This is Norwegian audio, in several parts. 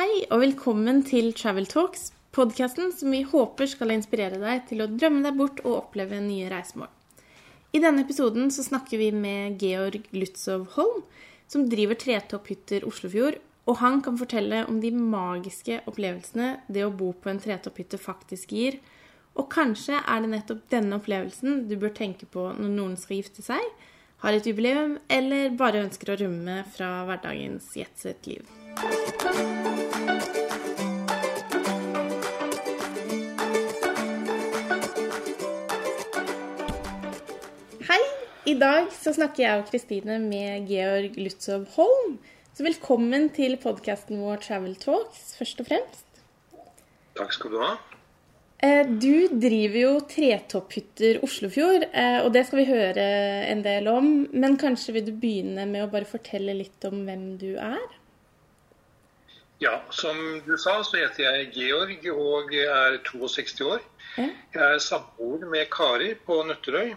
Hei og velkommen til Travel Talks, podkasten som vi håper skal inspirere deg til å drømme deg bort og oppleve nye reisemål. I denne episoden så snakker vi med Georg Lutzov Holm, som driver Tretopphytter Oslofjord, og han kan fortelle om de magiske opplevelsene det å bo på en tretopphytte faktisk gir. Og kanskje er det nettopp denne opplevelsen du bør tenke på når noen skal gifte seg, har et jubileum eller bare ønsker å rømme fra hverdagens jetset liv. I dag så snakker jeg og Kristine med Georg Lutzow Holm. Så velkommen til podkasten vår Travel Talks, først og fremst. Takk skal du ha. Eh, du driver jo Tretopphytter Oslofjord, eh, og det skal vi høre en del om. Men kanskje vil du begynne med å bare fortelle litt om hvem du er? Ja, som du sa, så heter jeg Georg og er 62 år. Jeg er samboer med Kari på Nøtterøy.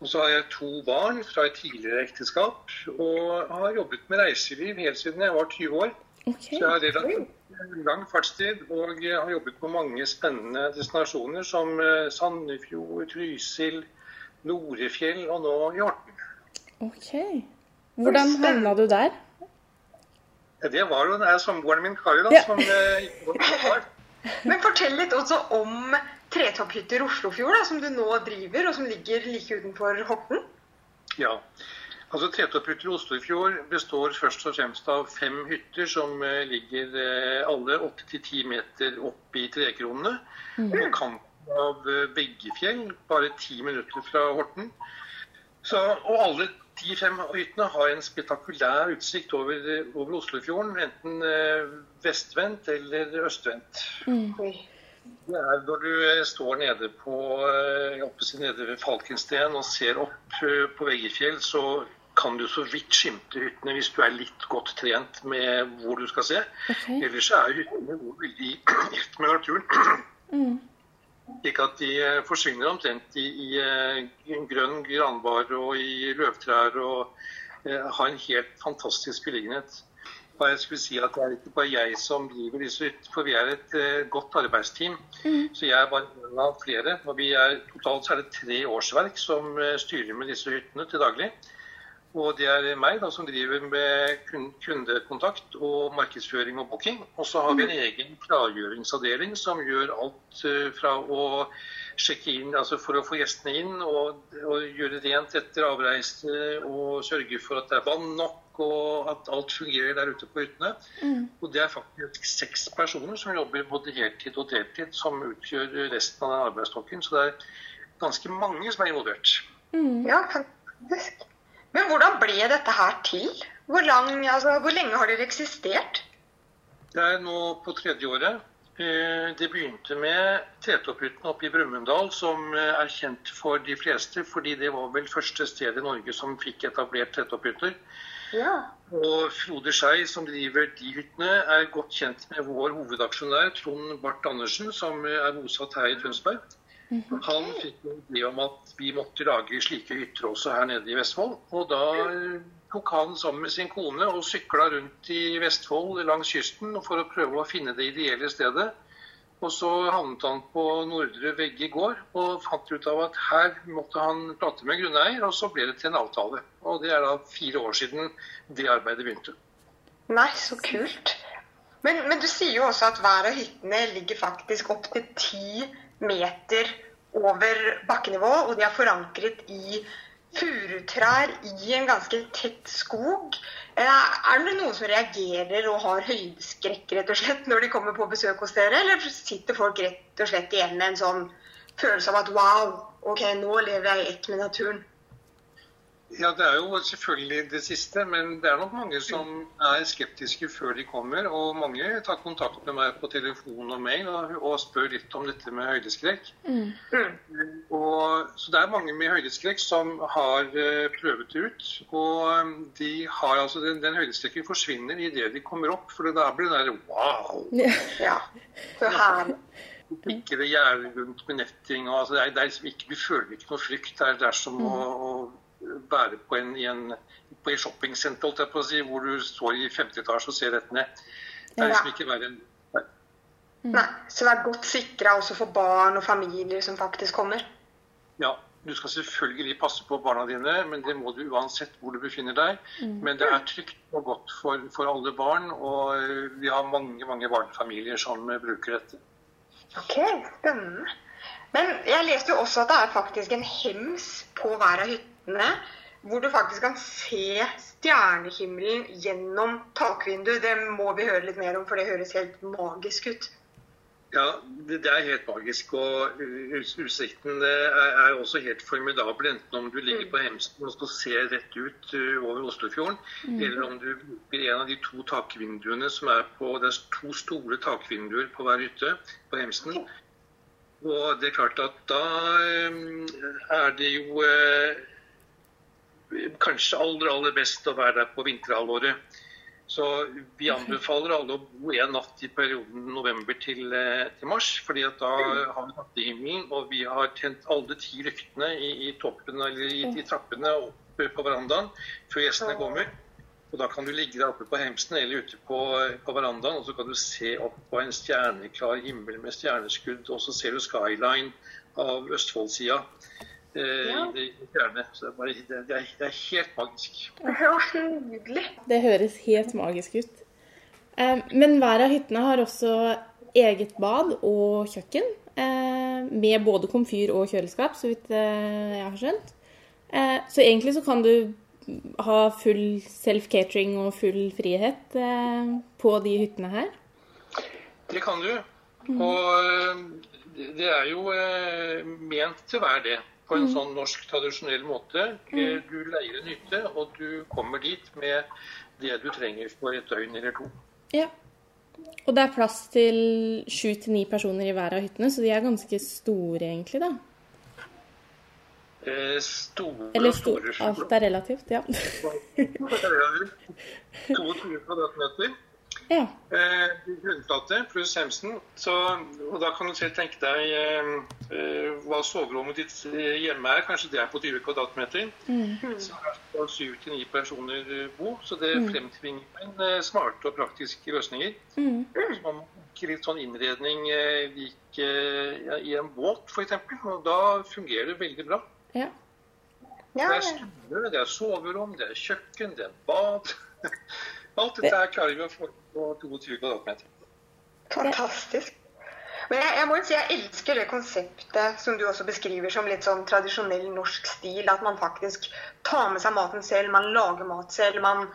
Og så har jeg to barn fra et tidligere ekteskap, og har jobbet med reiseliv helt siden jeg var 20 år. Okay. Så jeg har relativt lang fartstid og har jobbet på mange spennende destinasjoner som eh, Sandefjord, Trysil, Norefjell og nå Hjorten. Ok. Hvordan havna du der? Det var jo det er samboeren min Kari da, Ja. som eh, var Men fortell litt også om Tretopphytter Oslofjord, da, som du nå driver, og som ligger like utenfor Horten. Ja. Altså Tretopphytter Oslofjord består først og fremst av fem hytter som eh, ligger eh, alle 8-10 meter opp i trekronene. På kanten av eh, Veggefjell, bare ti minutter fra Horten. Så, og alle de fem hyttene har en spektakulær utsikt over, over Oslofjorden, enten eh, vestvendt eller østvendt. Oi. Det er når du eh, står nede på eh, nede ved Falkensten og ser opp eh, på Veggefjell, så kan du så vidt skimte hyttene hvis du er litt godt trent med hvor du skal se. Okay. Ellers er hyttene veldig gift med naturen. Slik at de forsvinner omtrent i, i grønn granbar og i løvtrær og eh, har en helt fantastisk beliggenhet. Og jeg skulle si at Det er ikke bare jeg som driver disse for vi er et uh, godt arbeidsteam. Så jeg er bare en av flere. og vi er, Totalt så er det tre årsverk som uh, styrer med disse hyttene til daglig. Og det er meg da, som driver med kundekontakt og markedsføring og booking. Og så har vi en egen klargjøringsavdeling som gjør alt uh, fra å sjekke inn, altså for å få gjestene inn og, og gjøre rent etter avreise og sørge for at det er vann nok og at alt fungerer der ute på hyttene. Og det er faktisk seks personer som jobber både heltid og deltid, som utgjør resten av den arbeidsstokken. Så det er ganske mange som er involvert. Ja, faktisk. Men hvordan ble dette her til? Hvor, lang, altså, hvor lenge har dere eksistert? Det er nå på tredje året. Eh, Det begynte med Tretopphytten oppe i Brumunddal, som eh, er kjent for de fleste, fordi det var vel første sted i Norge som fikk etablert tretopphytter. Ja. Og Frode Skei, som driver de hyttene, er godt kjent med vår hovedaksjonær Trond Barth Andersen, som eh, er bosatt her i Tønsberg. Han fikk en idé om at vi måtte lage slike hytter også her nede i Vestfold. Og da tok han sammen med sin kone og sykla rundt i Vestfold langs kysten for å prøve å finne det ideelle stedet. Og så havnet han på Nordre Vegge gård og fant ut av at her måtte han prate med grunneier, og så ble det til en avtale. Og det er da fire år siden det arbeidet begynte. Nei, så kult. Men, men du sier jo også at hver av hyttene ligger faktisk opptil ti meter over bakkenivå, og de er forankret i furutrær i en ganske tett skog. Eh, Er det noen som reagerer og har høydeskrekk rett og slett når de kommer på besøk hos dere, eller sitter folk rett og slett igjen med en sånn følelse av at wow, ok, nå lever jeg i ett med naturen? Ja, Det er jo selvfølgelig det siste, men det er nok mange som er skeptiske før de kommer. Og mange tar kontakt med meg på telefon og mail og, og spør litt om dette med høydeskrekk. Mm. Og, så det er mange med høydeskrekk som har uh, prøvet det ut. Og eh, de har altså den, den høydeskrekken forsvinner idet de kommer opp, for da blir det der wow! Ja. Så gjerdet rundt med netting. Og, altså, det er, det er liksom ikke, du føler ikke noe frykt. Det er, det er som å, å være på en, i en, på et shoppingsenter holdt jeg på å si, hvor du står i femte etasje og ser rett ned. Det er liksom ikke verre enn Nei, Så vær godt sikra også for barn og familier som faktisk kommer. Ja, du skal selvfølgelig passe på barna dine, men det må du uansett hvor du befinner deg. Men det er trygt og godt for, for alle barn, og eh, vi har mange mange barnefamilier som bruker dette. Ok, spennende. Men jeg leste jo også at det er faktisk en hems på hver av hyttene hvor du faktisk kan se stjernehimmelen gjennom takvinduet. Det må vi høre litt mer om, for det høres helt magisk ut. Ja, det, det er helt magisk. Og utsikten er, er også helt formidabel. Enten om du ligger på Hemsen og skal se rett ut uh, over Oslofjorden, eller om du bruker en av de to takvinduene som er på Det er to store takvinduer på hver hytte på Hemsen. Og det er klart at da um, er det jo uh, kanskje aller, aller best å være der på vinterhalvåret. Så vi anbefaler alle å bo en natt i perioden november til, eh, til mars. fordi at da har vi nattehimmelen, og vi har tent alle ti lyktene i, i toppen eller i, i trappene oppe på verandaen før gjestene kommer. Og da kan du ligge der oppe på hemsen eller ute på, på verandaen, og så kan du se opp på en stjerneklar himmel med stjerneskudd, og så ser du skyline av Østfoldsida. Eh, Ja. i fjerne. Så det er, bare, det, det, er, det er helt magisk. Det var nydelig. Det høres helt magisk ut. Eh, Men hver av hyttene har også eget bad og kjøkken. eh, Med både komfyr og kjøleskap, så vidt jeg har skjønt. Eh, Så egentlig så kan du ha full self-catering og full frihet på de hyttene her. Det kan du. Og eh, det- er jo ment til å være det. På en sånn norsk tradisjonell måte. Eh, Du leier en hytte, og du kommer dit med det du trenger for et døgn eller to. Ja. Og det er plass til sju til ni personer i hver av hyttene, så de er ganske store egentlig, da. Eh, Store Eller store, stor, store. alt er relativt, ja. 22 kvadratmeter. Ja. Eh, pluss Hemsen. Så, og da kan du selv tenke deg eh, eh, hva soverommet ditt eh, hjemme er. Kanskje det er på 20 kvadratmeter. Så her skal syv til ni personer eh, bo. Så det fremtvinger en eh, smarte og praktiske løsninger. Mm. Så man bruker litt sånn innredning eh, lik eh, ja, i en båt f.eks. Og da fungerer det veldig bra. ja. Det er stue, det er soverom, det er kjøkken, det er bad. Alt dette her klarer vi å få på 22 kvadratmeter. fantastisk. Men jeg, jeg må jo si jeg elsker det konseptet som du også beskriver som litt sånn tradisjonell norsk stil. At man faktisk tar med seg maten selv, man lager mat selv. Man,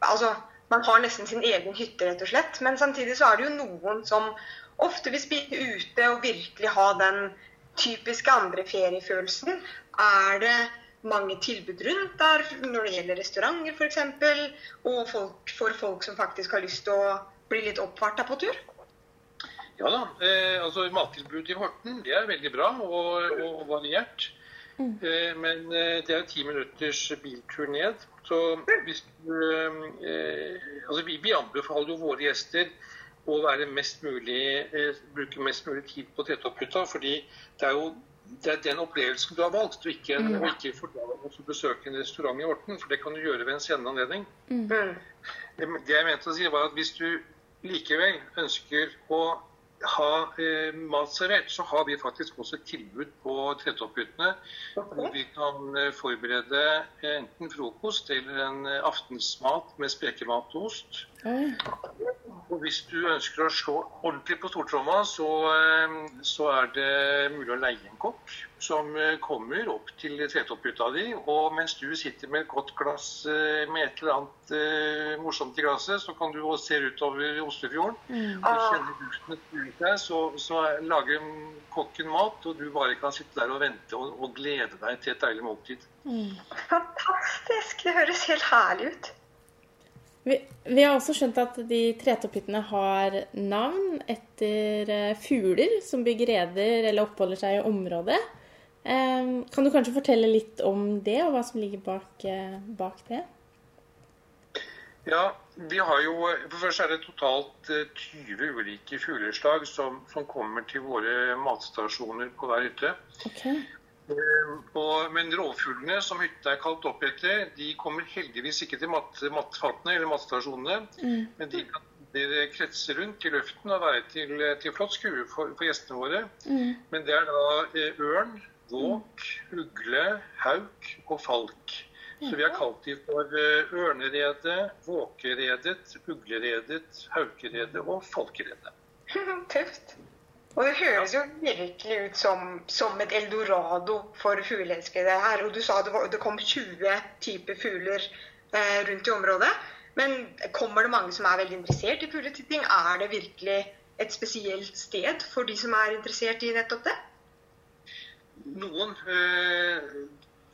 altså, man har nesten sin egen hytte, rett og slett. Men samtidig så er det jo noen som ofte vil spise ute og virkelig ha den typiske andre feriefølelsen. Er det mange tilbud rundt der når det gjelder restauranter f.eks. Og folk, for folk som faktisk har lyst til å bli litt oppvarta på tur? Ja da. Eh, altså Mattilbudet i Horten det er veldig bra og, og variert. Eh, men eh, det er ti minutters biltur ned. Så hvis du eh, Altså vi, vi anbefaler jo våre gjester å være mest mulig, eh, bruke mest mulig tid på Trettopphytta. Fordi det er jo det er den opplevelsen du har valgt, og ikke, mm. og ikke for å besøke en restaurant i Horten. For det kan du gjøre ved en senere anledning. Mm. Det det jeg mente å si var at Hvis du likevel ønsker å ha eh, mat servert, så har vi faktisk også et tilbud på Trettopphyttene. Hvor vi kan eh, forberede eh, enten frokost eller en eh, aftensmat med spekemat og ost. Oi. Og hvis du ønsker å slå ordentlig på stortromma, så, eh, så er det mulig å leie en kokk som eh, kommer opp til tretopphytta di. Og mens du sitter med et godt glass eh, med et eller annet morsomt i glasset, så kan du også se utover Oslofjorden. Og kjenne luften rundt deg, så, så lager kokken mat, og du bare kan sitte der og vente og, og glede deg til et deilig måltid. Fantastisk! Det høres helt herlig ut. Vi, vi har også skjønt at de tretopphyttene har navn etter eh, fugler som bygger reder eller oppholder seg i området. Eh, kan du kanskje fortelle litt om det, og hva som ligger bak, eh, bak det? Ja, vi har jo, for først er det totalt eh, 20 ulike fugleslag som, som kommer til våre matstasjoner på hver hytte. Ok. Eh, Og, men rovfuglene som hytta er kalt opp etter, de kommer heldigvis ikke til mat, matfatene eller matstasjonene. Men de kan kretse kretser rundt i luften og være til, til flott skue for, for, gjestene våre. Mm. Men det er da ørn, våk, ugle, hauk og falk. Så vi har kalt dem for ørneredet, våkeredet, ugleredet, haukeredet og falkeredet. Tøft. Og det høres jo virkelig ut som, som et eldorado for fugleelskere her. Og du sa det, var, det kom 20 typer fugler eh, rundt i området. Men kommer det mange som er veldig interessert i fugletitting? Er det virkelig et spesielt sted for de som er interessert i nettopp det? Noen. Eh,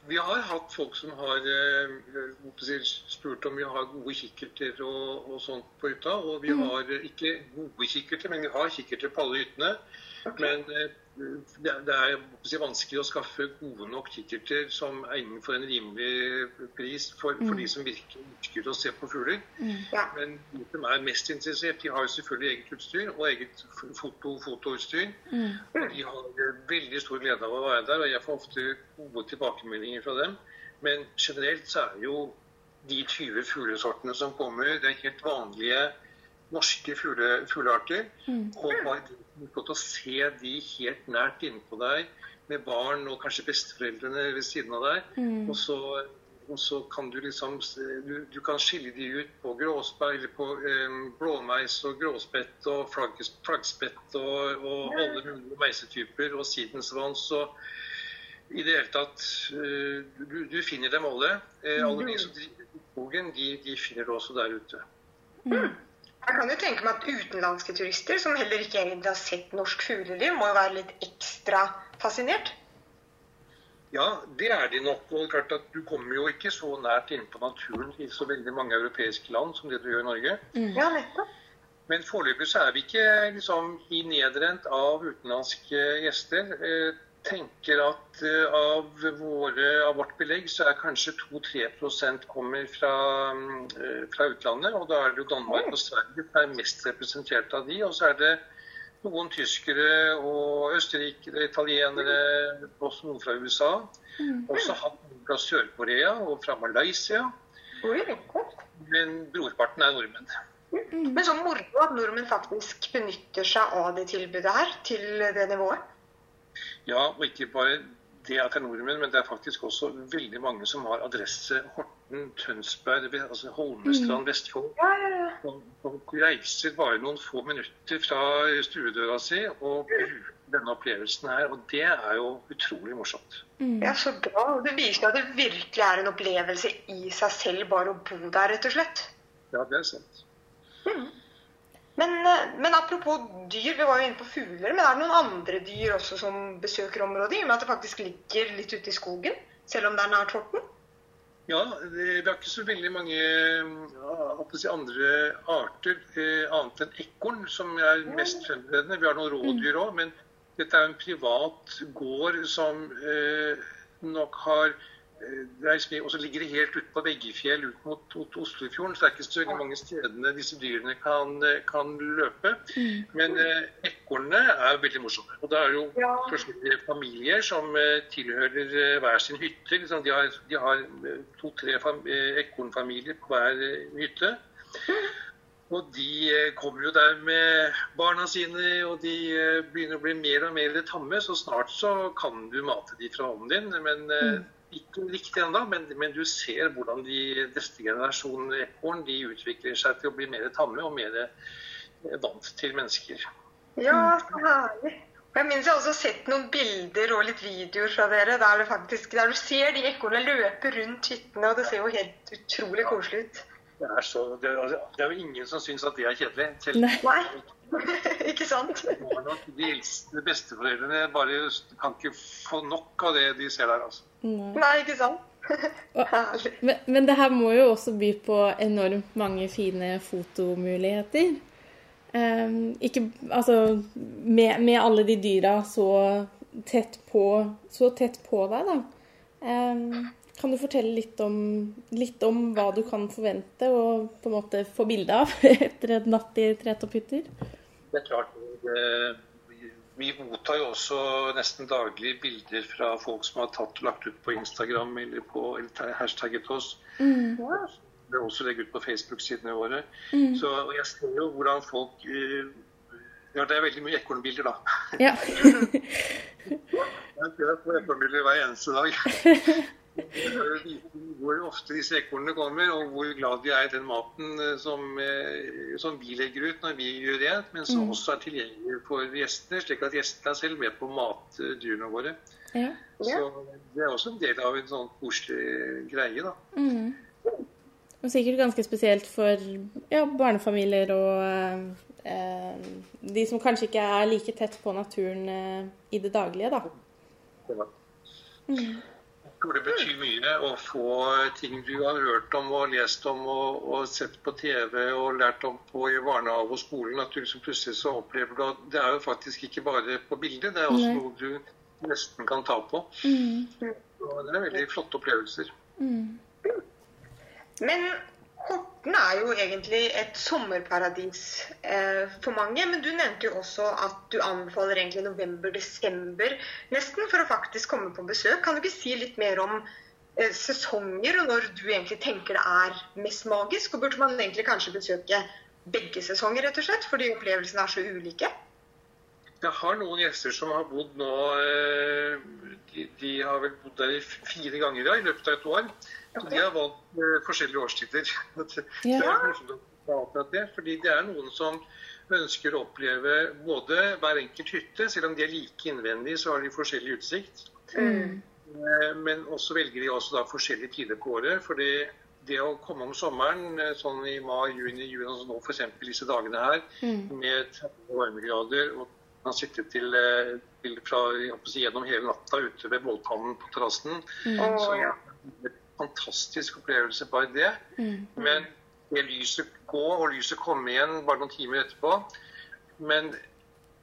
vi har hatt folk som har eh, spurt om vi har gode kikkerter og, og sånt på hytta. Og vi mm. har ikke gode kikkerter, men vi har kikkerter på alle hyttene. Men eh, det, er vanskelig å skaffe gode nok kikkerter som er innenfor en rimelig pris for, for mm. de som virkelig ønsker å se på fugler. Mm. Ja. Men de som er mest interessert, de har jo selvfølgelig eget utstyr og eget foto, fotoutstyr. Mm. Og de har veldig stor glede av å være der, og jeg får ofte gode tilbakemeldinger fra dem. Men generelt så er jo de 20 fuglesortene som kommer, det er helt vanlige norske fugle, fuglearter. Mm. Og bare fått å se de helt nært innpå deg med barn og kanskje besteforeldrene ved siden av deg. Mm. Og, så, og, så, kan du liksom du, du, kan skille de ut på gråspeil, på um, blåmeis og gråspett og flagg, flaggspett og, og alle mulige meisetyper og sidensvans. og i det hele tatt uh, du, du, finner dem alle. Uh, alle de som driver skogen, de, de finner du også der ute. Mm. Jeg kan jo tenke meg at utenlandske turister som heller ikke egentlig har sett norsk fugleliv, må jo være litt ekstra fascinert? Ja, det er de nok. Og klart at Du kommer jo ikke så nært innpå naturen i så veldig mange europeiske land som det du gjør i Norge. Mm. Ja, nettopp. Men foreløpig så er vi ikke liksom, i nedrent av utenlandske gjester. Eh, tenker at uh, av, våre, av, vårt belegg så er kanskje 2-3% kommer fra, uh, fra, utlandet. Og da er det jo Danmark og Sverige som er mest representert av de. Og så er det noen tyskere og østerrikere, italienere, også noen fra USA. Mm. Også hatt noen fra Sør-Korea og fra Malaysia. Men brorparten er nordmenn. Men så moro at nordmenn faktisk benytter seg av det tilbudet her til det nivået. Ja, og ikke bare det at det er nordmenn, men det er faktisk også veldig mange som har adresse Horten, Tønsberg, altså Holmestrand, mm. Vestfold. Ja, ja, ja. Og, reiser bare noen få minutter fra stuedøra si og bruker denne opplevelsen her. Og det er jo utrolig morsomt. Mm. Ja, så bra. Det viser at det virkelig er en opplevelse i seg selv bare å bo der, rett og slett. Ja, det er sant. Mm. Men, eh, men, apropos dyr, vi var jo inne på fugler. Men er det noen andre dyr også som besøker området? I og med at det faktisk ligger litt ute i skogen, selv om det er nært Horten? Ja, vi har ikke så veldig mange si, andre arter eh, annet enn ekorn, som er mest fremtredende. Vi har noen rådyr òg, men dette er en privat gård som eh, nok har og så ligger det helt ute på Veggefjell ut mot, mot Oslofjorden. Så det er ikke så mange stedene disse dyrene kan, eh, kan løpe. Mm. Men eh, ekornene er veldig morsomme. Og det er jo ja. forskjellige familier som eh, tilhører eh, hver sin hytte. Liksom, de har, de har to-tre ekornfamilier på hver hytte. Og de kommer jo der med barna sine, og de begynner å bli mer og mer tamme. Så snart så kan du mate de fra hånden din. men mm ikke riktig ennå, men, men, du ser hvordan de neste generasjonene ekorn de utvikler seg til å bli mer tamme og mer eh, vant til mennesker. Ja, så herlig. Jeg minnes jeg også har sett noen bilder og litt videoer fra dere der, faktisk, der du ser de ekornene løpe rundt hyttene, og det ser jo helt utrolig koselig ut. Det er, så, det, det er jo ingen som syns at det er kjedelig. Selv. Nei. ikke sant? De eldste besteforeldrene bare kan ikke få nok av det de ser der. altså. Nei, ikke sant? men, men, det her må jo også by på enormt mange fine fotomuligheter. Um, ikke, altså, med, med, alle de dyra så tett på, så tett på deg, da. Um, kan du fortelle litt om, litt om, hva du kan forvente og på en måte få bilde av etter en natt i tretopphytter? Det er klart. Det, vi mottar jo også nesten daglig bilder fra folk som har tatt og lagt ut på Instagram eller, på, eller hashtagget oss. Mm. er også legger ut på Facebook-sidene våre. Mm. Så og jeg ser jo hvordan folk eh, Ja, det er veldig mye ekornbilder, da. Ja. Jeg jeg får ekornbilder hver eneste dag. Hvor ofte disse ekornene kommer, og hvor glad de er i den maten eh, som, eh, som vi legger ut når vi gjør det, men som Mm. også er tilgjengelig for gjestene, slik at gjestene er selv med på å mate dyrene våre. ja. Så det er også en del av en sånn koselig greie, da. Mm. Og sikkert ganske spesielt for ja, barnefamilier og eh, de som kanskje ikke er like tett på naturen eh, i det daglige, da. Jeg tror det betyr mye å få ting du har hørt om og lest om og, og sett på TV og lært om på i barnehage og skolen. At du liksom plutselig så opplever du at det er jo faktisk ikke bare på bildet, det er også noe du nesten kan ta på. Mm. Og det er veldig flotte opplevelser. Mm. Men er jo egentlig et sommerparadis eh, for mange. Men du nevnte jo også at du anbefaler egentlig november-desember nesten for å faktisk komme på besøk. Kan du ikke si litt mer om eh, sesonger, og når du egentlig tenker det er mest magisk? Og burde man egentlig kanskje besøke begge sesonger, rett og slett, fordi opplevelsene er så ulike? Jeg har noen gjester som har bodd nå eh, De, de har vel bodd der fire ganger ja, i løpet av et år. Så de har valgt eh, forskjellige årstider. Det er fordi det er noen som ønsker å oppleve både hver enkelt hytte, selv om de er like innvendig, så har de forskjellig utsikt. Mm. Eh, Men også velger de også da forskjellige tider på året. fordi det å komme om sommeren, eh, sånn i mai, juni, juni, altså nå f.eks. disse dagene her, Mm. med 30 varmegrader, og man sitter til, til fra, jeg si, gjennom hele natta ute ved bålpannen på terrassen, Mm. Så ja. Fantastisk opplevelse bare det. Mm. Men det lyset gå, og lyset komme igjen bare noen timer etterpå. Men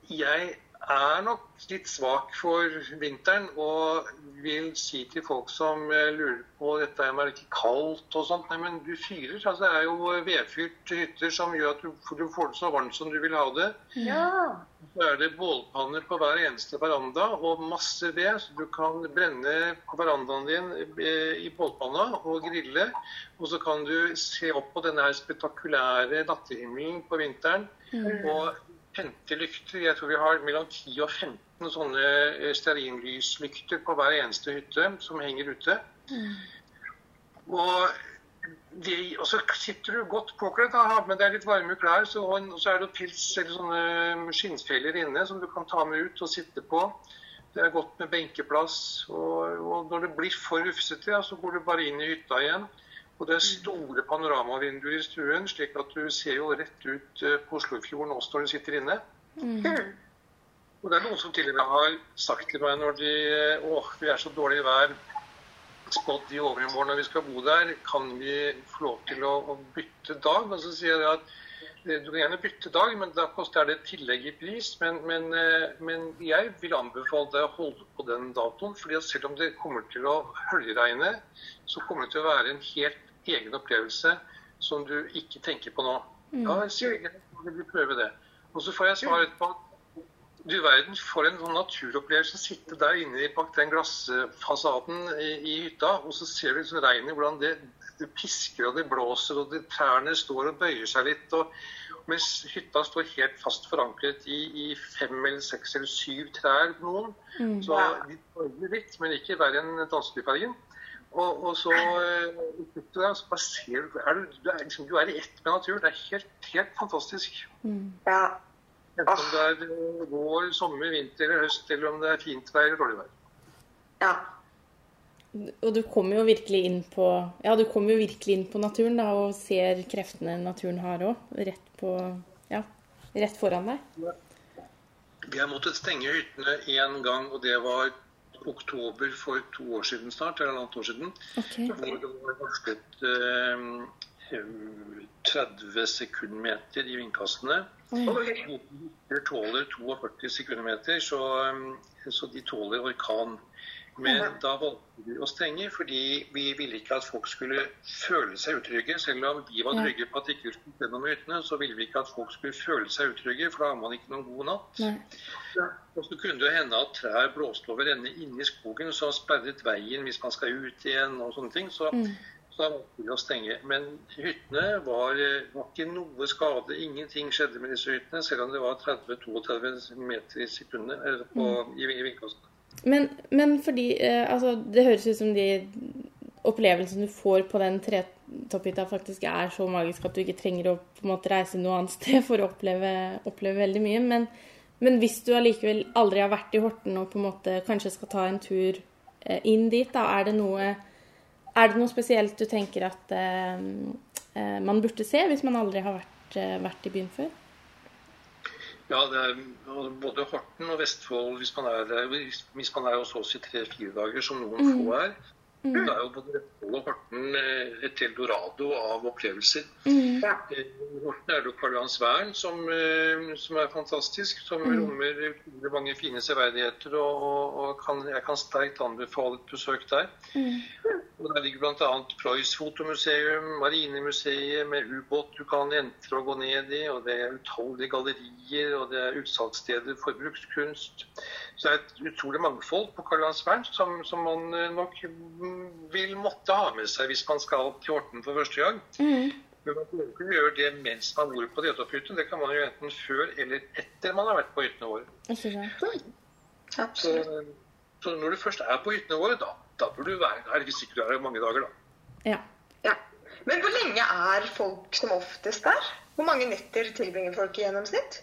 jeg er nok litt svak for vinteren og vil si til folk som eh, lurer på dette er ikke kaldt og sånt. Nei, men du fyrer. Altså, det er jo vedfyrte hytter som gjør at du, du får det så varmt som du vil ha det. Ja. Så er det bålpanner på hver eneste veranda og masse ved, så du kan brenne på verandaen din eh, i bålpanna og grille. Og så kan du se opp på denne her spektakulære nattehimmelen på vinteren og hente lykter. Jeg tror vi har mellom 10 og 15 sånne eh, stearinlyslykter på hver eneste hytte som henger ute. Og de, og så sitter du godt påkledd, har med deg litt varme klær, så, og så er det pils eller sånne skinnfeller inne som du kan ta med ut og sitte på. Det er godt med benkeplass. Og, og når det blir for rufsete, ja, så går du bare inn i hytta igjen. Og det er store panoramavinduer i stuen, slik at du ser jo rett ut eh, på Oslofjorden også når du sitter inne. Mm. Og det er noen som til og med har sagt til meg når de eh, Å, vi er så dårlig i vær. Spådd i overmorgen når vi skal bo der. Kan vi få lov til å, å bytte dag? Og så sier jeg at eh, du kan gjerne bytte dag, men da koster det tillegg i pris. Men, men, men jeg vil anbefale deg å holde på den datoen. fordi selv om det kommer til å høljregne, så kommer det til å være en helt egen opplevelse som du ikke tenker på nå. Ja, jeg sier jeg vil prøve det. Og så får jeg svar etterpå at du verden, for en sånn naturopplevelse. Sitte der inne bak den glassfasaden i, i hytta, og så ser du liksom regnet, hvordan det, det pisker og det blåser, og det, trærne står og bøyer seg litt. og mens hytta står helt fast forankret i, i fem eller seks eller syv trær noen. Mm. Så de bøyer litt, men ikke verre enn Dansbyfergen. Og, og så eh, sitter du der, og så bare ser du er du, du, er, liksom, du er i ett med naturen. Det er helt, helt fantastisk. Mm. ja. Enten om det er eh, vår, sommer, vinter eller høst, eller om det er fint vær eller dårlig vær. ja. Og du kommer jo virkelig inn på Ja, du kommer jo virkelig inn på naturen da, og ser kreftene naturen har òg. Rett på Ja, rett foran deg. Vi har måttet stenge hyttene én gang, og det var oktober for to år siden snart, eller halvannet år siden. okay. Hvor det var varslet eh, 30 sekundmeter i vindkastene. Okay. De tåler 42 sekundmeter, så, eh, så de tåler orkan. Men da valgte vi å stenge fordi vi ville ikke at folk skulle føle seg utrygge. Selv om vi var trygge på at det ikke skulle skje noe med hyttene, så ville vi ikke at folk skulle føle seg utrygge, for da har man ikke noen god natt. Ja. Og så kunne det hende at trær blåste over ende inne i skogen, så sperret veien hvis man skal ut igjen og sånne ting. Så, Mm. Så da er vi å stenge. Men hyttene var, var ikke noe skade. Ingenting skjedde med disse hyttene, selv om det var 30-32 meter i sekundet på, i, i vindkastene. Men, men fordi eh, altså, Det høres ut som de opplevelsene du får på den tretopphytta faktisk er så magisk at du ikke trenger å på en måte reise noe annet sted for å oppleve, oppleve veldig mye. Men, men, hvis du allikevel aldri har vært i Horten og på en måte kanskje skal ta en tur eh, inn dit, da er det noe, er det noe spesielt du tenker at eh, eh man burde se hvis man aldri har vært, eh, vært i byen før? Ja, er både Horten og Vestfold, hvis man er, hvis man er hos oss i tre-fire dager, som noen mm. få er, Mm. Det er jo både Vestfold og Horten eh, et eldorado av opplevelser. Mm. Ja. Eh, Horten er det jo Karl Johans vern som, eh, som, er fantastisk. Som mm. rommer mange fine severdigheter. Og, og, og kan, jeg kan sterkt anbefale et besøk der. Mm. Og Der ligger bl.a. Preuss fotomuseum, Marinemuseet med ubåt du kan entre og gå ned i. Og det er utallige gallerier, og det er utsalgssteder for brukskunst. Så det er et utrolig mangfold på Karl som, som man nok vil måtte ha med seg hvis man skal til Horten for første gang. Mm. Men man kan ikke gjøre det mens man bor på Døtahytten. Det kan man jo enten før eller etter man har vært på hyttene våre. Så, så, når du først er på hyttene våre, da, da bør du være der hvis ikke du er her mange dager, da. Ja. ja. Men hvor lenge er folk som oftest der? Hvor mange netter tilbringer folk i gjennomsnitt?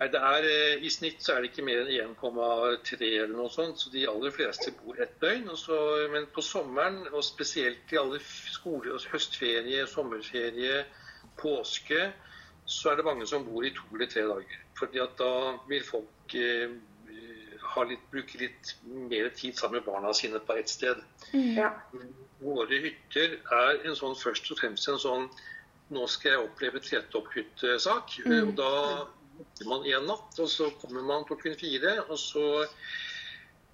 Nei, det er, eh, I snitt så er det ikke mer enn 1,3 eller noe sånt, så de aller fleste bor ett døgn. Så, men på sommeren, og spesielt i alle skole- og høstferie, sommerferie, påske, så er det mange som bor i to eller tre dager. Fordi at da vil folk eh, litt, bruke litt mer tid sammen med barna sine på ett sted. Mm. Ja. Våre hytter er en sånn, først og fremst en sånn nå skal jeg oppleve tretopphyttesak. Mm. Og da venter man en natt, og så kommer man klokken fire. Og så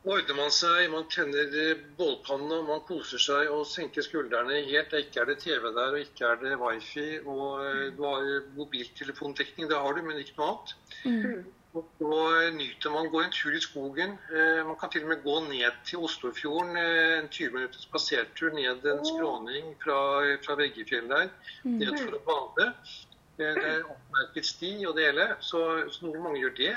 ordner man seg, man tenner bålpanna, man koser seg og senker skuldrene helt. Ikke er det TV der, og ikke er det wifi. Og eh, du har mobiltelefondekning, det har du, men ikke noe annet. Mm. Og så nyter man å gå en tur i skogen. Eh, man kan til og med gå ned til Oslofjorden. Eh, en 20 minutters spasertur ned en skråning fra, fra Veggefjell der. Ned mm. for å bade. Det er oppmerket sti og det hele, så, så noen mange gjør det.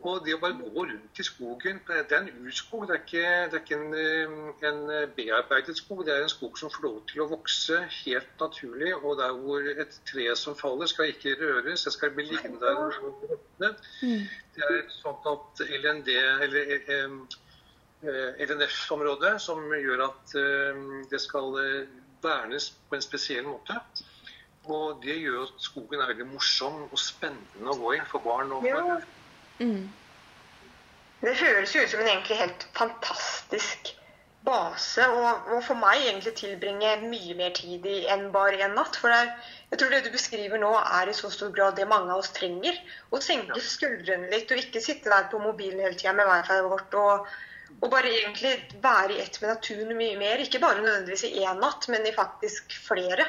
Og det å bare gå rundt i skogen Det er en urskog, det er ikke, det er ikke en, eh, en, bearbeidet skog. Det er en skog som får lov til å vokse helt naturlig. Og der hvor et tre som faller, skal ikke røres. Det skal bli liggende der. Mm. Det er et sånt LND, eller eh, LNF-område som gjør at eh, det skal vernes på en spesiell måte. Og det gjør at skogen er veldig morsom og spennende å gå i for barn og for ja. mm. Det høres jo ut som en egentlig helt fantastisk base. Og, og, for meg egentlig tilbringe mye mer tid i enn bare en natt. For er, jeg tror det du beskriver nå, er i så stor grad det mange av oss trenger. Å senke ja. skuldrene litt og ikke sitte der på mobilen hele tida med wifi vårt. Og, og, bare egentlig være i ett med naturen mye mer. Ikke bare nødvendigvis i én natt, men i faktisk flere.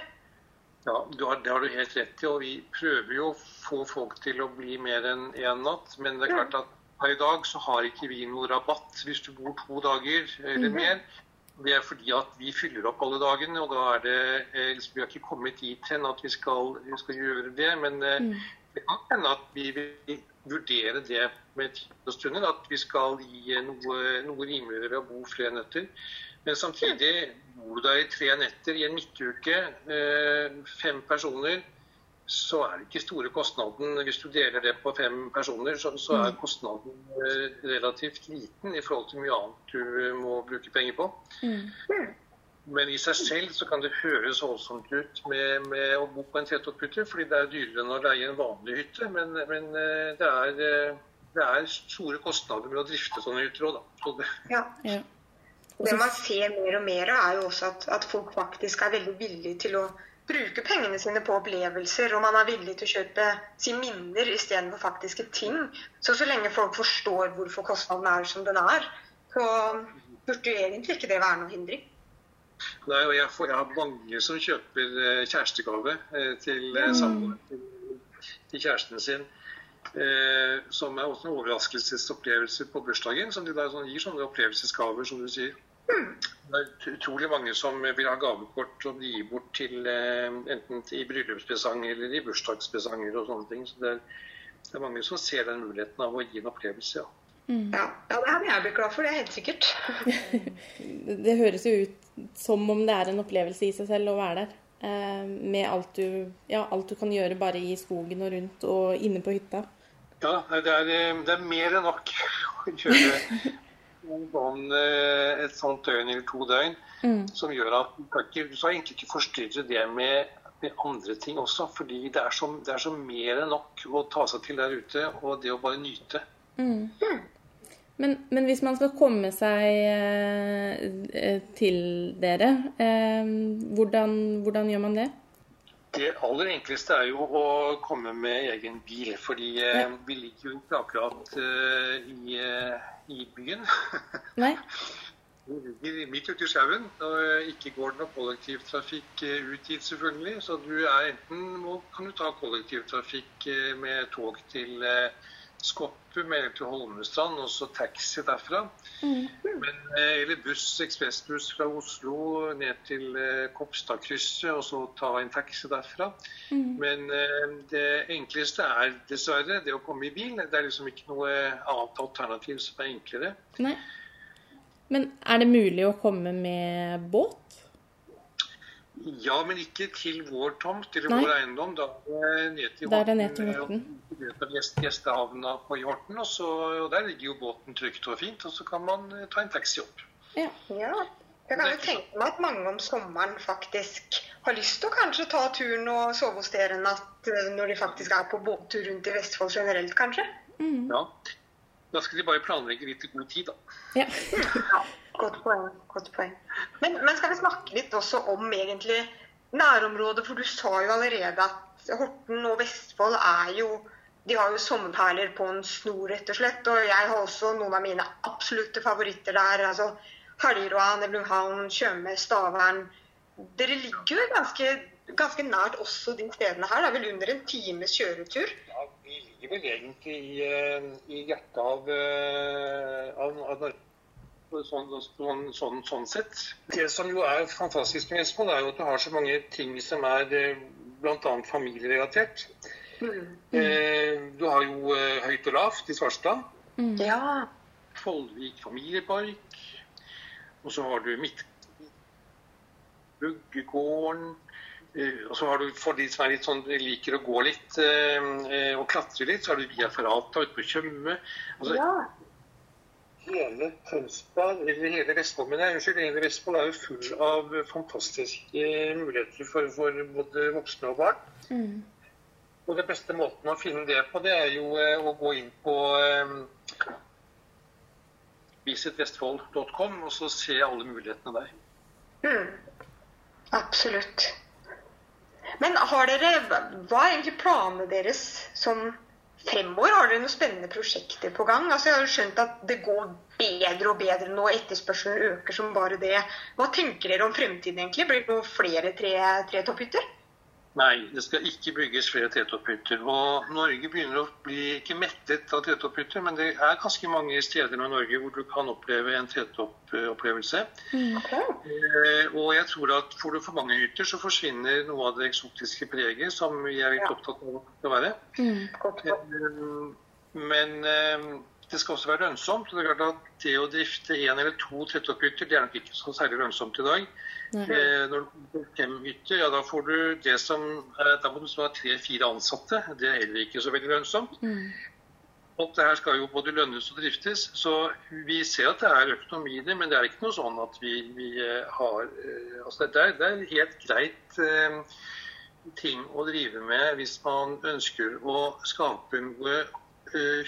Ja, Det har du helt rett i. og Vi prøver jo å få folk til å bli mer enn én natt. Men det er klart at per i dag så har ikke vi noe rabatt hvis du bor to dager eller mhm. mer. Det er fordi at vi fyller opp alle dagene, og da er det eh, liksom, Vi har ikke kommet dit hen at vi skal, vi skal gjøre det. Men eh, mm. det kan hende at vi vil vurdere det med tid og stunder. At vi skal gi noe, noe rimeligere ved å bo flere netter. Men samtidig bor du der i tre netter i en midtuke, eh, fem personer, så er det ikke store kostnaden. Hvis du deler det på fem personer, så, så er mm. kostnaden eh, relativt liten i forhold til mye annet du må bruke penger på. Mm. Men i seg selv så kan det høres voldsomt ut med, med å bo på en trettopphytte, fordi det er dyrere enn å leie en vanlig hytte. Men, men eh, det, er, det, er, store kostnader med å drifte sånne hytter òg, da. Ja. ja. Det man ser mer og mer av, er jo også at, at, folk faktisk er veldig villige til å bruke pengene sine på opplevelser, og man er villig til å kjøpe si minner istedenfor faktiske ting. Så så lenge folk forstår hvorfor kostnaden er som den er, så burde egentlig ikke det være noe hindring. Nei, og jeg, får, jeg har mange som kjøper eh, kjærestegave eh, til eh, mm. samboeren, til kjæresten sin. Eh, som er også en overraskelsesopplevelse på bursdagen. Som de da sånn, gir sånne opplevelsesgaver, som du sier. Det er utrolig mange som vil ha gavekort som de gir bort til eh, enten i bryllupspresang eller i bursdagspresanger og sånne ting. Så det er, det er, mange som ser den muligheten av å gi en opplevelse, ja. Mm. Ja, ja, det hadde jeg blitt glad for, det er helt sikkert. det høres jo ut som om det er en opplevelse i seg selv å være der. Eh, med alt du, ja, alt du kan gjøre bare i skogen og rundt og inne på hytta. Ja, det er, eh, det er mer enn nok å kjøre sånn, et sånt døgn eller to døgn, mm. som gjør at du skal egentlig ikke forstyrre det med, med, andre ting også. fordi det er, så, det er så mer enn nok å ta seg til der ute, og det å bare nyte. Mm. Men, men, hvis man skal komme seg eh, til dere, eh, hvordan, hvordan, gjør man det? Det aller enkleste er jo å komme med egen bil. Fordi eh, ja. vi ligger jo ikke akkurat eh, i eh, i byen. Nei. Midt ute i skauen. Og ikke går det noe kollektivtrafikk ut dit, selvfølgelig. Så du er enten må, kan du ta kollektivtrafikk med tog til eh, Skoppum eller til Holmestrand, og så taxi derfra. Mm. Men, eller buss, ekspressbuss fra Oslo ned til Kopstadkrysset, og så ta en taxi derfra. Mm. Men det enkleste er dessverre det å komme i bil. Det er liksom ikke noe annet alternativ som er enklere. Nei. Men er det mulig å komme med båt? Ja, men ikke til vår tomt eller Nei. vår eiendom. Da er det ned til Der er ned til Horten. Gjestehavna på Horten. Og, så, og der ligger jo båten trygt og fint. Og så kan man eh, ta en taxi opp. Ja. ja. Jeg kan jo tenke meg at mange om sommeren faktisk har lyst til å kanskje ta turen og sove hos dere en natt eh, når de faktisk er på båttur rundt i Vestfold generelt, kanskje? Mm. Ja. Da skal de bare planlegge litt i god tid, da. Ja. ja godt poeng. Godt poeng. Men, men, skal vi snakke litt også om egentlig nærområdet? For du sa jo allerede at Horten og Vestfold er jo de har jo sommerperler på en snor, rett og slett. Og jeg har også noen av mine absolutte favoritter der. altså Helgerå, Nebluhavn, Tjøme, Stavern. Dere ligger jo ganske, ganske nært også de stedene her. Det er vel under en times kjøretur? Vi ligger vel egentlig i, eh, i hjertet av, eh, av, av Norge. Sånn, sånn, sånn, sånn, sett. Det som jo er fantastisk med Vestfold, er jo at du har så mange ting som er eh, bl.a. familierelatert. Mm. Eh, du har jo Høyt og lavt i Svarstad. Mm. Ja. Follvik familiepark. Og så har du Midt... Buggegården. Eh, og så har du for de som er litt sånn, liker å gå litt eh, eh, og klatre litt, så har du Via Ferrata ute på Tjøme. Altså, ja. Hele Tønsberg, eller hele Vestfold, men unnskyld, hele Vestfold er jo full av fantastiske muligheter for, for både voksne og barn. Mm. Og den beste måten å finne det på, det er jo å gå inn på visitvestfold.com og så se alle mulighetene der. Mm. Absolutt. Men dere, hva er egentlig planene deres som fremover? Har dere noen spennende prosjekter på gang? Altså, jeg har jo skjønt at det går bedre og bedre nå, etterspørselen øker som bare det. Hva tenker dere om fremtiden egentlig? Blir det noen flere tretopphytter? Tre Nei, det skal ikke bygges flere tettopphytter. Og Norge begynner å bli ikke mettet av tettopphytter, men det er ganske mange steder i Norge hvor du kan oppleve en tettoppopplevelse. Mm. Eh, og jeg tror at får du for mange hytter, så forsvinner noe av det eksotiske preget som vi er litt opptatt av å være. Mm, eh, men eh, det skal også være lønnsomt. og Det er klart at det å drifte én eller to tettopphytter det er nok ikke så særlig lønnsomt i dag. Eh, når du får fem hytter, ja, da får du det som eh, Da må du ha tre-fire ansatte. Det er heller ikke så veldig lønnsomt. Mm. Alt det her skal jo både lønnes og driftes. Så vi ser at det er økonomi i det, men det er ikke noe sånn at vi, vi eh, har eh, altså det, er, det er helt greit eh, ting å drive med hvis man ønsker å skape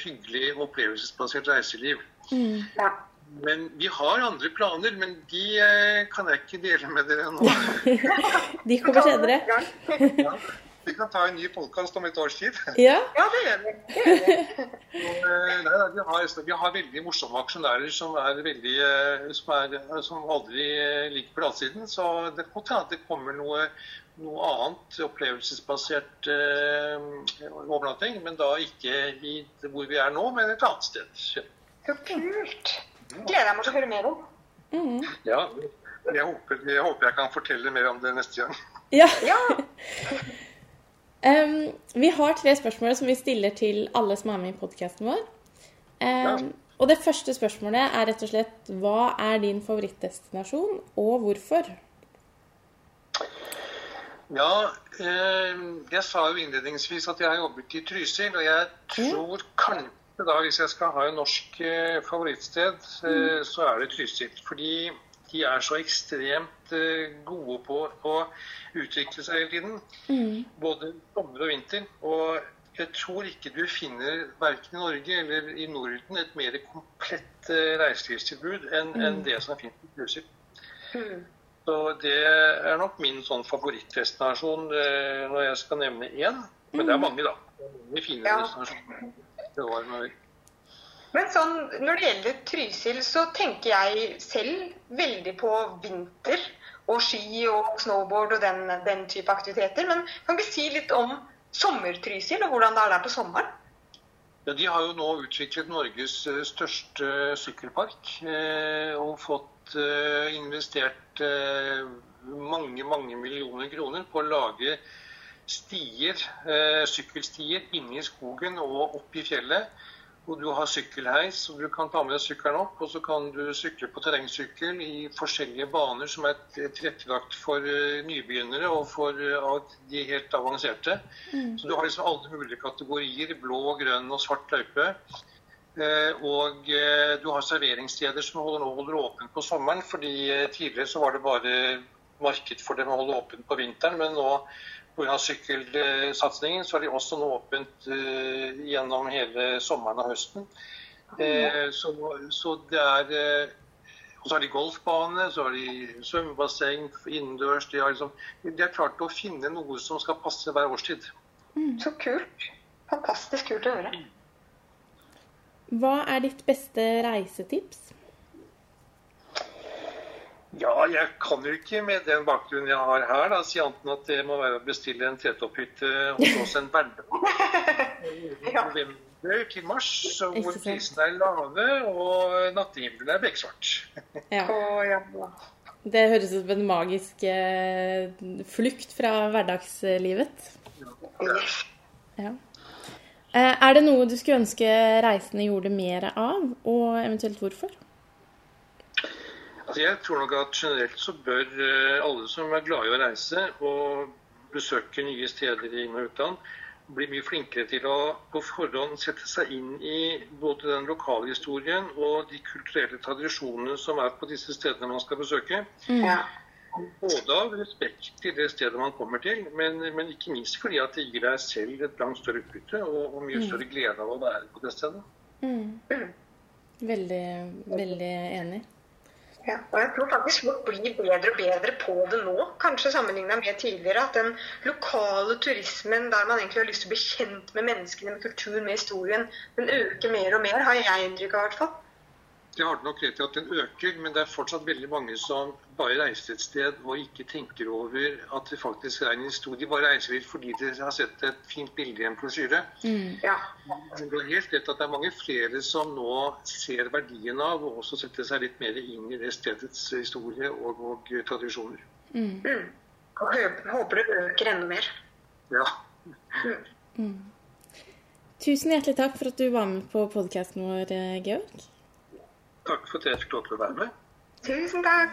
hyggelig opplevelsesbasert reiseliv. Mm. Ja. Men vi har andre planer, men de eh, kan jeg ikke dele med dere nå. de kommer senere. ja, vi kan ta en ny podkast om et års tid. Ja, ja det gjør vi. Det gjør vi. Eh, nei, vi, har, vi, har, veldig morsomme aksjonærer som, er veldig, eh, som, er, som aldri ligger på latsiden. Så det kan hende at det kommer noe, noe annet opplevelsesbasert eh, overnatting. Men da ikke i hvor vi er nå, men et annet sted. Så kult. Gleder jeg meg til å høre mer om. Mm. Ja, jeg håper, jeg håper, jeg kan fortelle mer om det neste gang. Ja. ja. um, vi har tre spørsmål som vi stiller til alle som er med i podkasten vår. Um, ja. Og det første spørsmålet er rett og slett hva er din favorittdestinasjon, og hvorfor? Ja, eh, jeg sa jo innledningsvis at jeg har jobbet i Trysil, og jeg tror kanskje da, hvis jeg skal ha en norsk eh, favorittsted, eh, mm. så er det Trysil. Fordi de er så ekstremt eh, gode på å utvikle seg hele tiden. Mm. Både sommer og vinter. Og jeg tror ikke du finner verken i Norge eller i Norden et mer komplett eh, reiselivstilbud enn mm. en det som finnes i Trysil. Mm. Så det er nok min sånn favorittdestinasjon eh, når jeg skal nevne én. Men det er mm. mange, da. Mange fine ja. destinasjoner. Men sånn, når det gjelder Trysil, så tenker jeg selv veldig på vinter og ski og snowboard og den, den type aktiviteter. Men kan du si litt om sommer-Trysil og hvordan det er der på sommeren? Ja, De har jo nå utviklet Norges eh, største sykkelpark eh, og fått eh, investert mange, mange millioner kroner på å lage stier, sykkelstier inne i skogen og opp i fjellet hvor du har sykkelheis, og du kan ta med deg sykkelen opp. Og så kan du sykle på terrengsykkel i forskjellige baner som er tilrettelagt for nybegynnere og for de helt avanserte. Mm. Så du har liksom alle mulige kategorier. Blå, grønn og svart løype. Uh, og du har serveringssteder som holder, holder åpent på sommeren. fordi tidligere så var det bare marked for dem å holde åpent på vinteren. Men nå Pga. sykkelsatsingen så er de også nå åpent uh, gjennom hele sommeren og høsten. Uh, så, så, det er uh, Og så har de golfbane, så har de svømmebasseng innendørs. De har, liksom, de har klart å finne noe som skal passe hver årstid. Mm, så kult. Fantastisk kult å høre. Hva er ditt beste reisetips? Ja, jeg kan jo ikke med den bakgrunnen jeg har her, da, si annet enn at det må være å bestille en tretopphytte hos oss en hverdag. til mars, hvor prisene er lave og nattehimmelen er beksvart. ja. Det høres ut som en magisk eh, flukt fra hverdagslivet. Ja. Eh, er det noe du skulle ønske reisende gjorde mer av, og eventuelt hvorfor? Altså jeg tror nok at generelt så bør eh, alle som er glad i å reise og besøke nye steder i inn- og utland, bli mye flinkere til å på forhånd sette seg inn i både den lokale historien og de kulturelle tradisjonene som er på disse stedene man skal besøke. Ja. Både av respekt til det stedet man kommer til, men, men, ikke minst fordi at det gir deg selv et langt større utbytte og, og mye mm. større glede av å være på det stedet. Mm. mm. Veldig, veldig enig. Ja, og jeg tror faktisk folk blir bedre og bedre på det nå, kanskje sammenligna med tidligere. At den lokale turismen der man egentlig har lyst til å bli kjent med menneskene, med kulturen, med historien, den øker mer og mer, har jeg inntrykk av i hvert fall. Det har du nok rett i at den øker, men det er fortsatt veldig mange som bare reiser et sted og ikke tenker over at det faktisk er en historie. De bare reiser dit fordi de har sett et fint bilde i en brosjyre. Mm. Ja. Det, har helt rett at det er mange flere som nå ser verdien av og også setter seg litt mer inn i det stedets historie og, og tradisjoner. Mm. Mm. Og håper det øker enda mer. Ja. Mm. Tusen hjertelig takk for at du var med på podkasten vår, Georg. Takk for at jeg fikk lov til å være med. Tusen takk.